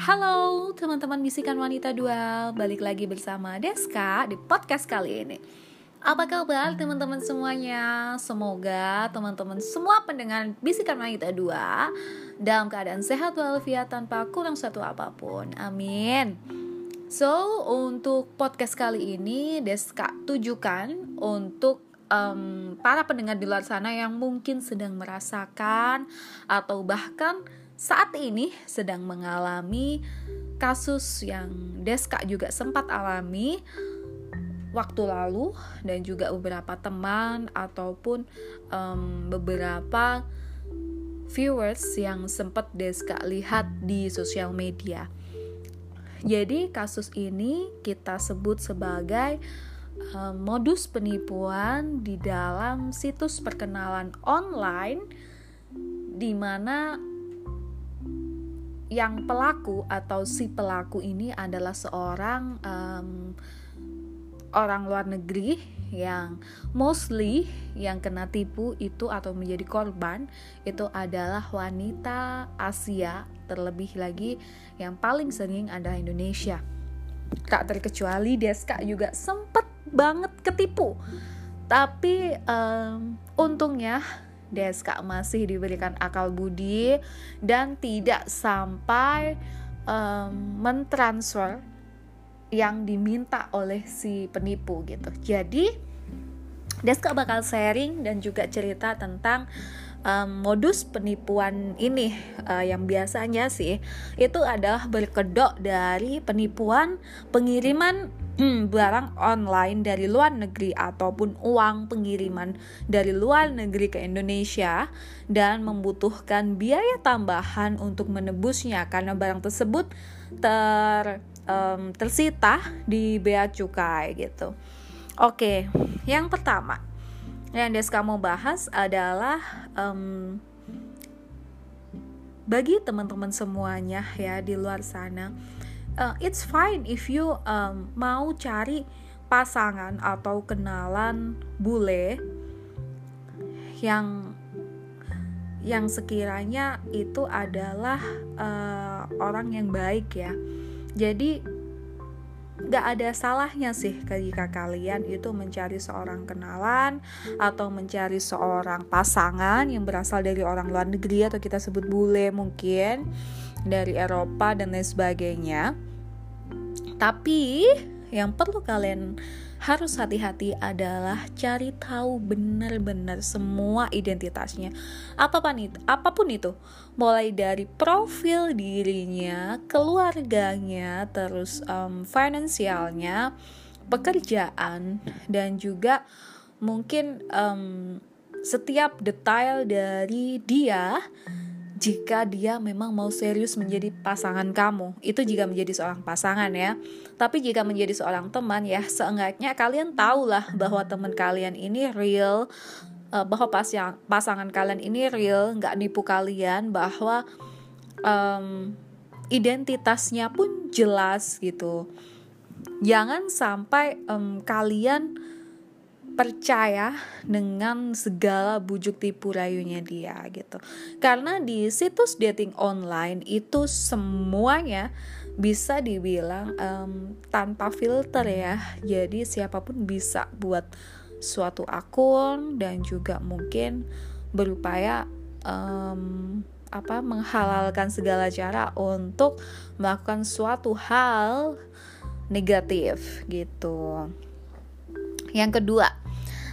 Halo teman-teman bisikan wanita dual. Balik lagi bersama Deska di podcast kali ini. Apa kabar teman-teman semuanya? Semoga teman-teman semua pendengar bisikan wanita dua Dalam keadaan sehat walafiat tanpa kurang satu apa pun. Amin. So untuk podcast kali ini Deska tujukan untuk um, para pendengar di luar sana yang mungkin sedang merasakan atau bahkan saat ini sedang mengalami kasus yang Deska juga sempat alami waktu lalu dan juga beberapa teman ataupun um, beberapa viewers yang sempat Deska lihat di sosial media. Jadi kasus ini kita sebut sebagai um, modus penipuan di dalam situs perkenalan online di mana yang pelaku atau si pelaku ini adalah seorang um, orang luar negeri yang mostly yang kena tipu itu atau menjadi korban itu adalah wanita Asia terlebih lagi yang paling sering adalah Indonesia. Tak terkecuali Deska juga sempet banget ketipu. Tapi um, untungnya Deska masih diberikan akal budi dan tidak sampai um, mentransfer yang diminta oleh si penipu gitu. Jadi Deska bakal sharing dan juga cerita tentang um, modus penipuan ini uh, yang biasanya sih itu adalah berkedok dari penipuan pengiriman barang online dari luar negeri ataupun uang pengiriman dari luar negeri ke Indonesia dan membutuhkan biaya tambahan untuk menebusnya karena barang tersebut ter um, tersita di bea cukai gitu. Oke, yang pertama yang Deska mau bahas adalah um, bagi teman-teman semuanya ya di luar sana uh, it's fine if you um, mau cari pasangan atau kenalan bule yang yang sekiranya itu adalah uh, orang yang baik ya. Jadi gak ada salahnya sih jika kalian itu mencari seorang kenalan atau mencari seorang pasangan yang berasal dari orang luar negeri atau kita sebut bule mungkin dari Eropa dan lain sebagainya. Tapi yang perlu kalian harus hati-hati adalah cari tahu benar-benar semua identitasnya. Apa pun itu, apa pun itu, mulai dari profil dirinya, keluarganya, terus um, finansialnya, pekerjaan, dan juga mungkin um, setiap detail dari dia jika dia memang mau serius menjadi pasangan kamu. Itu jika menjadi seorang pasangan ya. Tapi jika menjadi seorang teman ya, seenggaknya kalian tahulah bahwa teman kalian ini real, uh, bahwa pasang, pasangan kalian ini real, nggak nipu kalian, bahwa um, identitasnya pun jelas gitu. Jangan sampai um, kalian percaya dengan segala bujuk tipu rayunya dia gitu. Karena di situs dating online itu semuanya bisa dibilang um, tanpa filter ya. Jadi siapa pun bisa buat suatu akun dan juga mungkin berupaya um, apa menghalalkan segala cara untuk melakukan suatu hal negatif gitu. Yang kedua,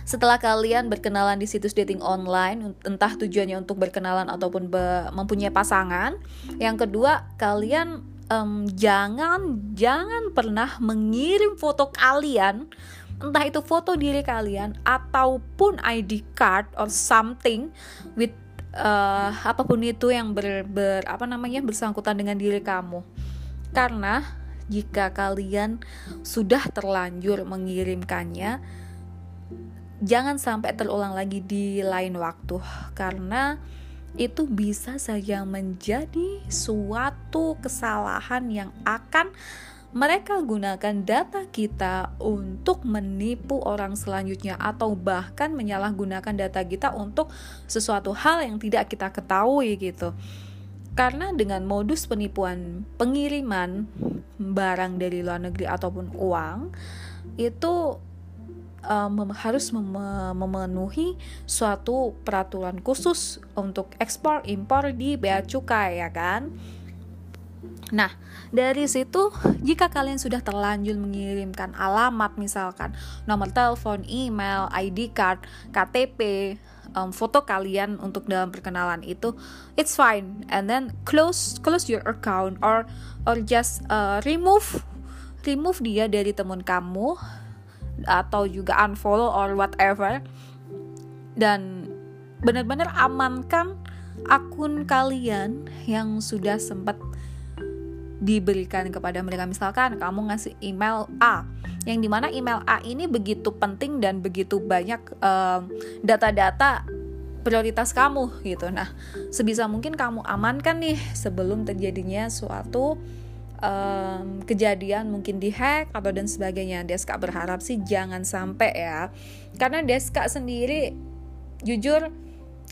setelah kalian berkenalan di situs dating online, entah tujuannya untuk berkenalan ataupun be mempunyai pasangan. Yang kedua, kalian um, jangan jangan pernah mengirim foto kalian entah itu foto diri kalian ataupun ID card or something with uh, apa pun itu yang ber, ber apa namanya bersangkutan dengan diri kamu karena jika kalian sudah terlanjur mengirimkannya jangan sampai terulang lagi di lain waktu karena itu bisa saja menjadi suatu kesalahan yang akan mereka gunakan data kita untuk menipu orang selanjutnya atau bahkan menyalahgunakan data kita untuk sesuatu hal yang tidak kita ketahui gitu. karena dengan modus penipuan pengiriman barang dari luar negeri ataupun uang itu um, harus mem memenuhi suatu peraturan khusus untuk ekspor impor di bea cukai ya kan. Nah, dari situ jika kalian sudah terlanjur mengirimkan alamat misalkan nomor telepon, email, ID card, KTP, um, foto kalian untuk dalam perkenalan itu, it's fine. And then close close your account or or just uh, remove remove dia dari teman kamu atau juga unfollow or whatever. Dan benar-benar amankan akun kalian yang sudah sempat diberikan kepada mereka. Misalkan kamu ngasih email A yang di mana email A ini begitu penting dan begitu banyak data-data um, prioritas kamu gitu. Nah sebisa mungkin kamu amankan nih sebelum terjadinya suatu um, kejadian mungkin dihack atau dan sebagainya. Deska berharap sih jangan sampai ya. Karena Deska sendiri jujur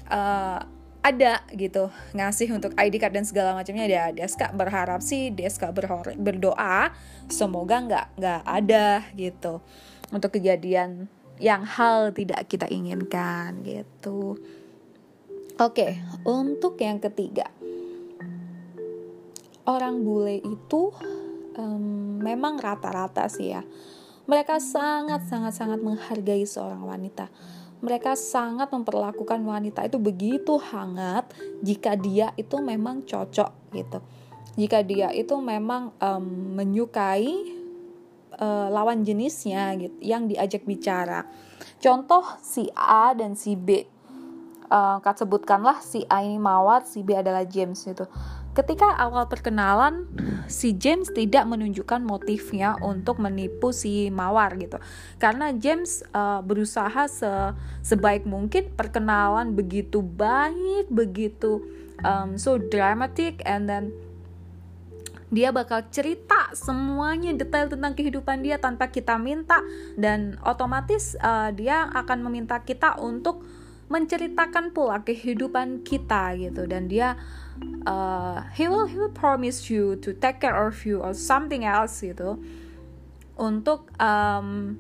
uh, ada gitu ngasih untuk ID card dan segala macamnya. Ada Deska berharap sih Deska berdoa semoga nggak nggak ada gitu untuk kejadian yang hal tidak kita inginkan gitu. Oke untuk yang ketiga orang bule itu um, memang rata-rata sih ya. Mereka sangat sangat sangat menghargai seorang wanita. Mereka sangat memperlakukan wanita itu begitu hangat jika dia itu memang cocok gitu. Jika dia itu memang um, menyukai uh, lawan jenisnya gitu yang diajak bicara. Contoh si A dan si B. Uh, sebutkanlah si A ini mawar, si B adalah James gitu Ketika awal perkenalan, si James tidak menunjukkan motifnya untuk menipu si Mawar gitu. Karena James uh, berusaha se sebaik mungkin perkenalan begitu baik, begitu um, so dramatic and then dia bakal cerita semuanya detail tentang kehidupan dia tanpa kita minta dan otomatis uh, dia akan meminta kita untuk menceritakan pula kehidupan kita gitu dan dia uh, he will he will promise you to take care of you or something else gitu. Untuk um,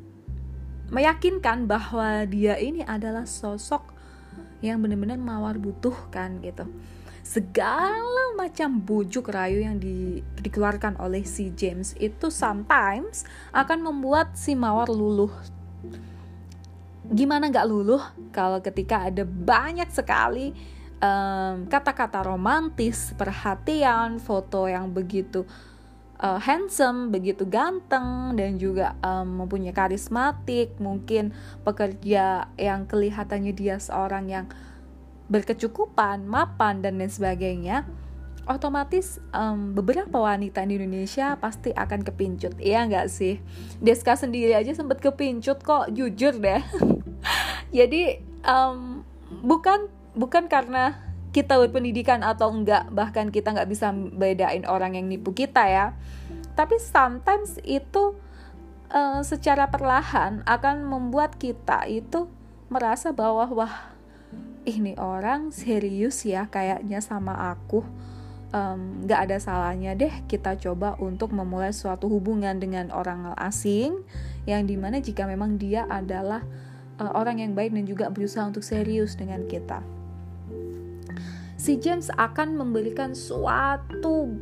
meyakinkan bahwa dia ini adalah sosok yang benar-benar mawar butuhkan gitu. Segala macam bujuk rayu yang di, dikeluarkan oleh si James itu sometimes akan membuat si mawar luluh. Gimana nggak luluh? Kalau ketika ada banyak sekali kata-kata um, romantis, perhatian, foto yang begitu uh, handsome, begitu ganteng dan juga um, mempunyai karismatik, mungkin pekerja yang kelihatannya dia seorang yang berkecukupan, mapan dan lain sebagainya. Otomatis um, beberapa wanita di Indonesia pasti akan kepincut, iya nggak sih? Deska sendiri aja sempat kepincut kok, jujur deh. Jadi um, bukan bukan karena kita berpendidikan atau enggak bahkan kita nggak bisa bedain orang yang nipu kita ya. Tapi sometimes itu uh, secara perlahan akan membuat kita itu merasa bahwa wah ini orang serius ya kayaknya sama aku. Um, ada salahnya deh kita coba untuk memulai suatu hubungan dengan orang asing yang di mana jika memang dia adalah uh, orang yang baik dan juga berusaha untuk serius dengan kita si James akan memberikan suatu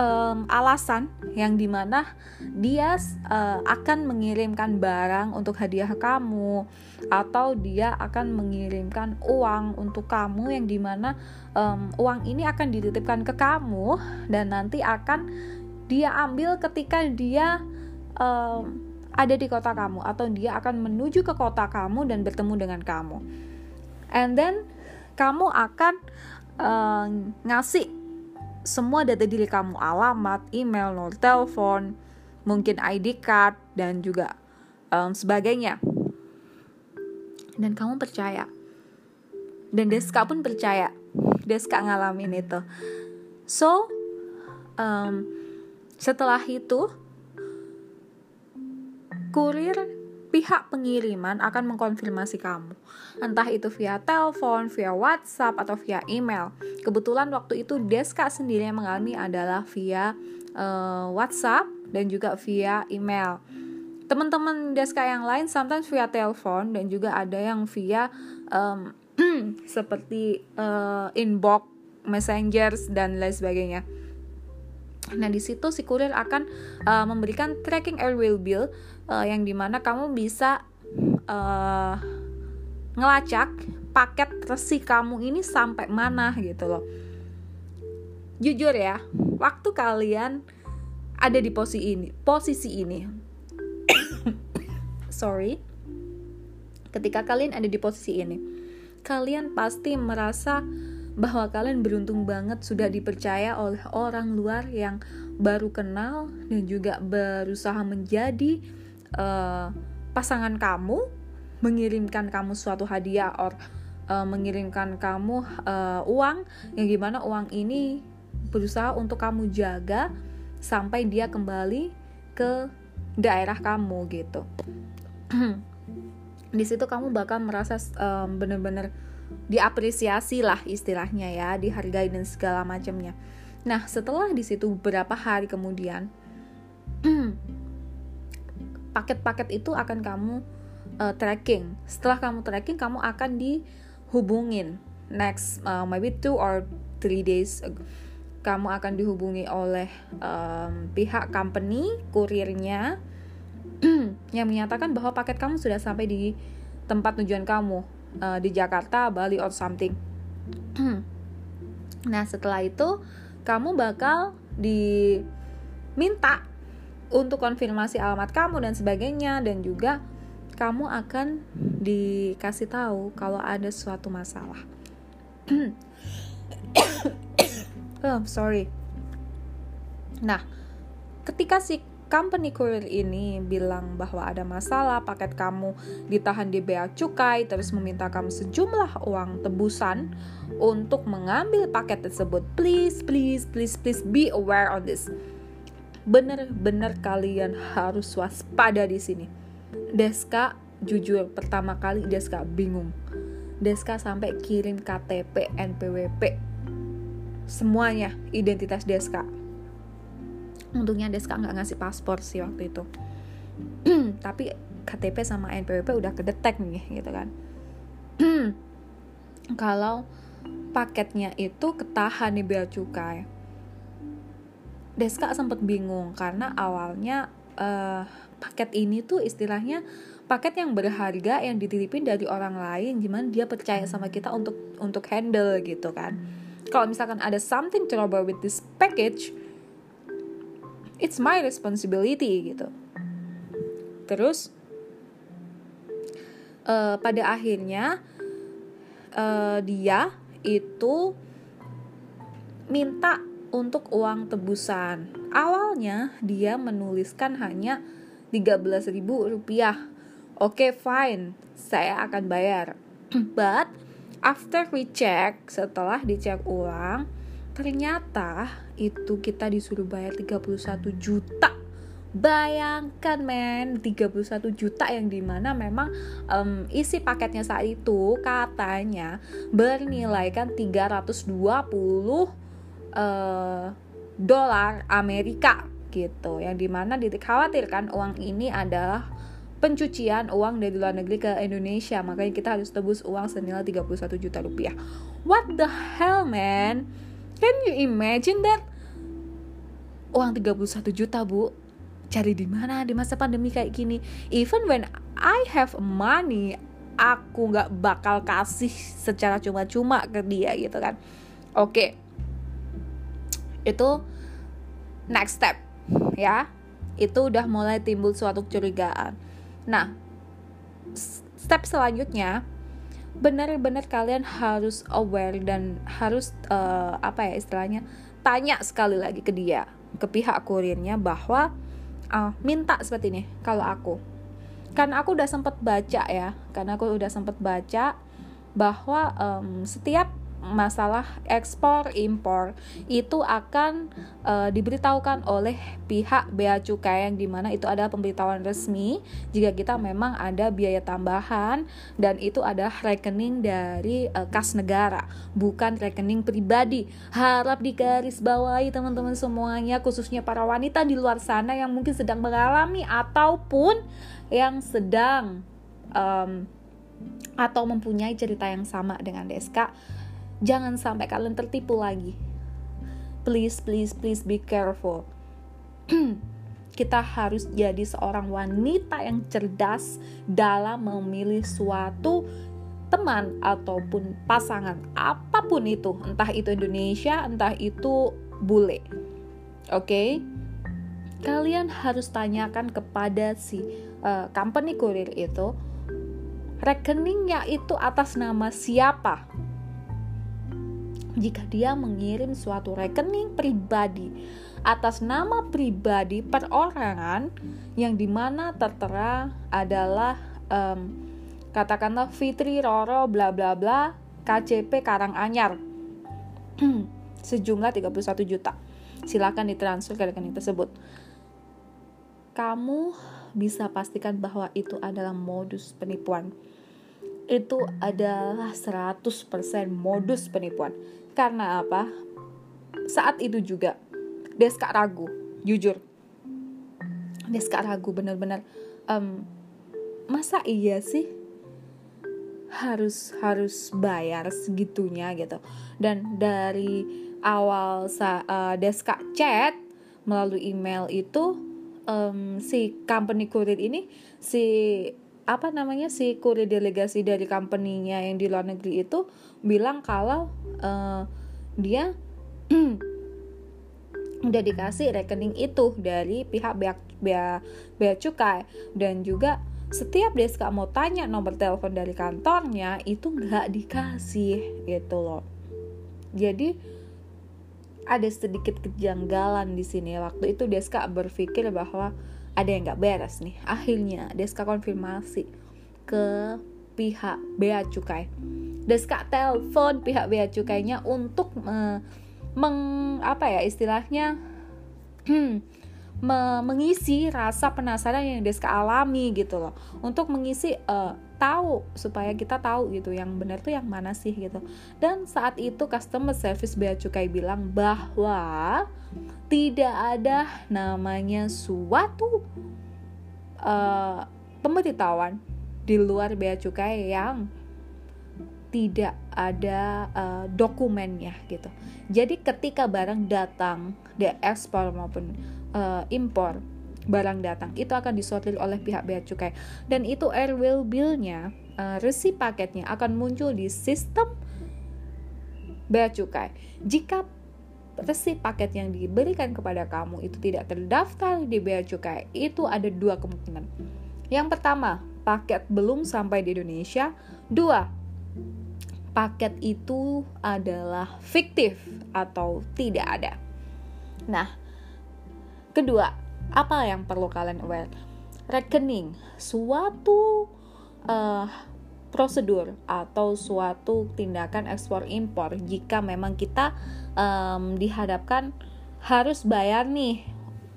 um, alasan yang di mana dia uh, akan mengirimkan barang untuk hadiah kamu atau dia akan mengirimkan uang untuk kamu yang di mana um, uang ini akan dititipkan ke kamu dan nanti akan dia ambil ketika dia um, ada di kota kamu atau dia akan menuju ke kota kamu dan bertemu dengan kamu. And then kamu akan uh, ngasih semua data diri kamu, alamat, email, nomor telepon, mungkin ID card dan juga um, sebagainya. Dan kamu percaya. Dan Deska pun percaya. Deska ngalamin itu. So, um, setelah itu, kurir pihak pengiriman akan mengkonfirmasi kamu. Entah itu via telepon, via WhatsApp, atau via email. kebetulan waktu itu Deska sendiri yang mengalami adalah via uh, WhatsApp dan juga via email teman-teman Deska yang lain sometimes via telepon dan juga ada yang via um, seperti uh, inbox messengers dan lain sebagainya Nah di situ si kurir akan uh, memberikan tracking airwheel bill uh, yang di mana kamu bisa uh, ngelacak paket resi kamu ini sampai mana gitu loh. Jujur ya, waktu kalian ada di posisi ini, posisi ini, sorry, ketika kalian ada di posisi ini, kalian pasti merasa bahwa kalian beruntung banget sudah dipercaya oleh orang luar yang baru kenal dan juga berusaha menjadi uh, pasangan kamu, mengirimkan kamu suatu hadiah or uh, mengirimkan kamu uh, uang yang gimana uang ini berusaha untuk kamu jaga sampai dia kembali ke daerah kamu gitu. Di situ kamu bakal merasa um, bener-bener diapresiasi lah istilahnya ya, dihargai dan segala macamnya. Nah, setelah di situ beberapa hari kemudian paket-paket itu akan kamu uh, tracking. Setelah kamu tracking, kamu akan dihubungin next uh, maybe two or three days kamu akan dihubungi oleh um, pihak company kurirnya yang menyatakan bahwa paket kamu sudah sampai di tempat tujuan kamu uh, di Jakarta, Bali or something. nah, setelah itu kamu bakal diminta untuk konfirmasi alamat kamu dan sebagainya dan juga kamu akan dikasih tahu kalau ada suatu masalah. oh, sorry. Nah, ketika si company courier ini bilang bahwa ada masalah, paket kamu ditahan di bea cukai, terus meminta kamu sejumlah uang tebusan untuk mengambil paket tersebut. Please, please, please, please be aware on this. Bener-bener kalian harus waspada di sini. Deska jujur pertama kali Deska bingung. Deska sampai kirim KTP, NPWP, semuanya identitas Deska. Untungnya Deska nggak ngasih paspor sih waktu itu. Tapi KTP sama NPWP udah kedetek nih gitu kan. Kalau paketnya itu ketahan nih bea cukai Deska sempat bingung karena awalnya uh, paket ini tuh istilahnya paket yang berharga yang dititipin dari orang lain gimana dia percaya sama kita untuk untuk handle gitu kan. Kalau misalkan ada something trouble with this package it's my responsibility gitu. Terus uh, pada akhirnya uh, dia itu minta untuk uang tebusan. Awalnya dia menuliskan hanya 13.000 rupiah. Oke okay, fine saya akan bayar. But after we check setelah dicek ulang ternyata itu kita disuruh bayar 31 juta. Bayangkan men 31 juta yang di mana memang um, isi paketnya saat itu katanya bernilai kan 320 uh, dolar Amerika gitu yang di mana dikhawatirkan uang ini adalah pencucian uang dari luar negeri ke Indonesia makanya kita harus tebus uang senilai 31 juta rupiah what the hell man Can you imagine that? Uang 31 juta, Bu. Cari di mana di masa pandemi kayak gini? Even when I have money, aku nggak bakal kasih secara cuma-cuma ke dia gitu kan. Oke. Okay. Itu next step ya. Itu udah mulai timbul suatu kecurigaan. Nah, step selanjutnya benar-benar kalian harus aware dan harus uh, apa ya istilahnya tanya sekali lagi ke dia ke pihak kurirnya bahwa uh, minta seperti ini kalau aku karena aku udah sempat baca ya karena aku udah sempat baca bahwa um, setiap masalah ekspor impor itu akan uh, diberitahukan oleh pihak bea cukai yang di mana itu adalah pemberitahuan resmi jika kita memang ada biaya tambahan dan itu adalah rekening dari uh, kas negara bukan rekening pribadi. Harap digarisbawahi teman-teman semuanya khususnya para wanita di luar sana yang mungkin sedang mengalami ataupun yang sedang um, atau mempunyai cerita yang sama dengan Deska Jangan sampai kalian tertipu lagi. Please, please, please be careful. Kita harus jadi seorang wanita yang cerdas dalam memilih suatu teman ataupun pasangan apa pun itu, entah itu Indonesia, entah itu bule. Oke? Okay? Kalian harus tanyakan kepada si uh, company kurir itu rekeningnya itu atas nama siapa jika dia mengirim suatu rekening pribadi atas nama pribadi perorangan yang di mana tertera adalah um, katakanlah Fitri Roro bla bla bla KCP Karanganyar. Sejumlah 31 juta. Silakan ditransfer ke rekening tersebut. Kamu bisa pastikan bahwa itu adalah modus penipuan. Itu adalah 100% modus penipuan karena apa? Saat itu juga Deska ragu, jujur. Deska ragu bener-bener um, masa iya sih harus harus bayar segitunya gitu. Dan dari awal sa, uh, Deska chat melalui email itu um, si company kurir ini si apa namanya si kurir delegasi dari company-nya yang di luar negeri itu bilang kalau uh, dia udah dikasih rekening itu dari pihak bea, bea, bea cukai. Dan juga setiap Deska mau tanya nomor telepon dari kantornya itu nggak dikasih gitu loh. Jadi ada sedikit kejanggalan di sini. Waktu itu Deska berpikir bahwa ada yang nggak beres nih. Akhirnya Deska konfirmasi ke pihak bea cukai. Deska telepon pihak bea cukainya untuk uh, meng apa ya istilahnya me, mengisi rasa penasaran yang Deska alami gitu loh. Untuk mengisi uh, tahu supaya kita tahu gitu yang benar tuh yang mana sih gitu. Dan saat itu customer service bea cukai bilang bahwa tidak ada namanya suatu uh, pemberitahuan di luar bea cukai yang tidak ada uh, dokumennya gitu. Jadi ketika barang datang, dia ekspor maupun uh, impor barang datang itu akan disortir oleh pihak bea cukai dan itu airwheel billnya uh, resi paketnya akan muncul di sistem bea cukai. Jika resi paket yang diberikan kepada kamu itu tidak terdaftar di bea cukai, itu ada dua kemungkinan. Yang pertama, paket belum sampai di Indonesia. Dua, paket itu adalah fiktif atau tidak ada. Nah, kedua, apa yang perlu kalian aware? Rekening, suatu uh, prosedur atau suatu tindakan ekspor impor jika memang kita um, dihadapkan harus bayar nih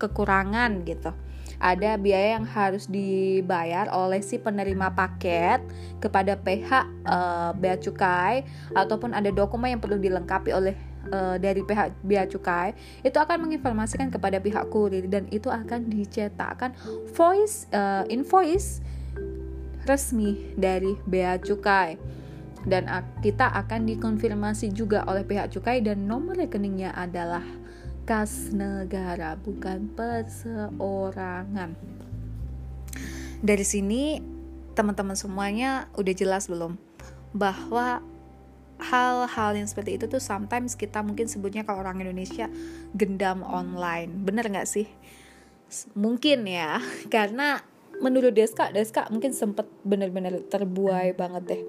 kekurangan gitu. Ada biaya yang harus dibayar oleh si penerima paket kepada pihak uh, bea cukai ataupun ada dokumen yang perlu dilengkapi oleh uh, dari pihak bea cukai itu akan menginformasikan kepada pihak kurir dan itu akan dicetakkan voice uh, invoice resmi dari bea cukai dan kita akan dikonfirmasi juga oleh pihak cukai dan nomor rekeningnya adalah kas negara, bukan perseorangan. Dari sini teman-teman semuanya udah jelas belum bahwa hal-hal yang seperti itu tuh sometimes kita mungkin sebutnya kalau orang Indonesia gendam online. Bener nggak sih? Mungkin ya, karena menurut Deska, Deska mungkin sempet bener-bener terbuai banget deh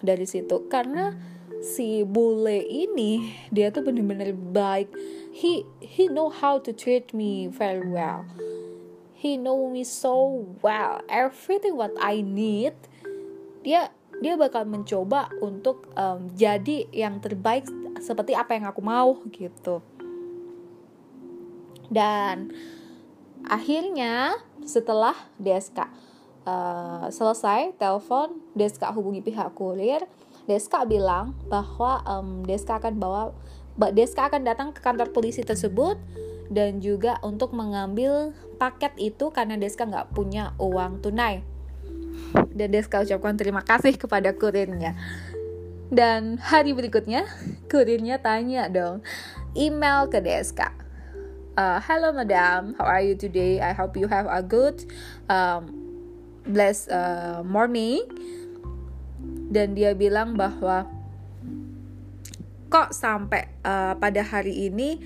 dari situ. Karena si bule ini dia tuh bener-bener baik. He he know how to treat me very well. He know me so well. Everything what I need dia dia bakal mencoba untuk um, jadi yang terbaik seperti apa yang aku mau gitu. Dan akhirnya setelah Deska uh, selesai telepon Deska hubungi pihak kurir Deska bilang bahwa um, Deska akan bawa Deska akan datang ke kantor polisi tersebut dan juga untuk mengambil paket itu karena Deska nggak punya uang tunai. Dan Deska ucapkan terima kasih kepada kurirnya. Dan hari berikutnya kurirnya tanya dong email ke Deska uh, hello madam. How are you today? I hope you have a good um, blessed uh, morning. Dan dia bilang bahwa kok sampai uh, pada hari ini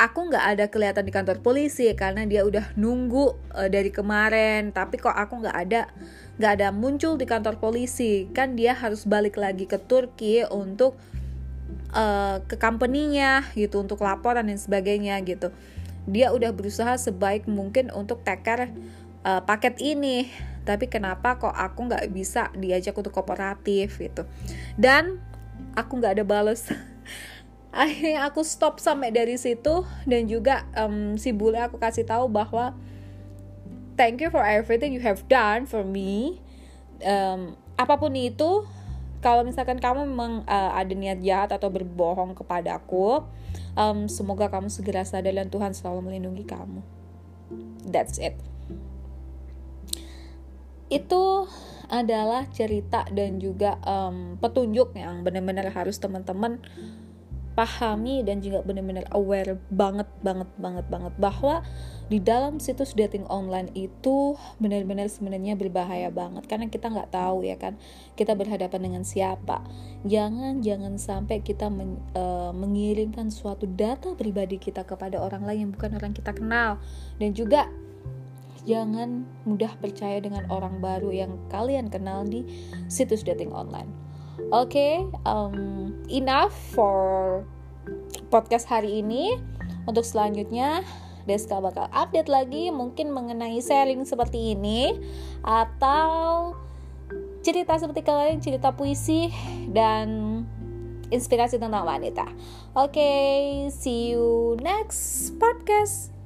aku nggak ada kelihatan di kantor polisi karena dia udah nunggu uh, dari kemarin. Tapi kok aku nggak ada nggak ada muncul di kantor polisi. Kan dia harus balik lagi ke Turki untuk uh, ke company-nya gitu untuk laporan dan sebagainya gitu. Dia udah berusaha sebaik mungkin untuk take care uh, paket ini. Tapi kenapa kok aku nggak bisa diajak untuk kooperatif gitu? Dan aku nggak ada balas akhirnya aku stop sampai dari situ. Dan juga um, si bule aku kasih tahu bahwa thank you for everything you have done for me. Um, apa pun itu kalau misalkan kamu memang uh, ada niat jahat atau berbohong kepadaku um, semoga kamu segera sadar dan Tuhan selalu melindungi kamu. That's it. Itu adalah cerita dan juga um, petunjuk yang benar-benar harus teman-teman pahami dan juga benar-benar aware banget banget banget banget bahwa di dalam situs dating online itu benar-benar sebenarnya berbahaya banget. Karena kita nggak tahu ya kan kita berhadapan dengan siapa. Jangan jangan sampai kita men, uh, mengirimkan suatu data pribadi kita kepada orang lain yang bukan orang kita kenal. Dan juga jangan mudah percaya dengan orang baru yang kalian kenal di situs dating online okay, um, enough for podcast hari ini. Untuk selanjutnya, Deska bakal update lagi mungkin mengenai sharing seperti ini atau cerita seperti kalian cerita puisi dan inspirasi tentang wanita. Oke, okay, see you next podcast.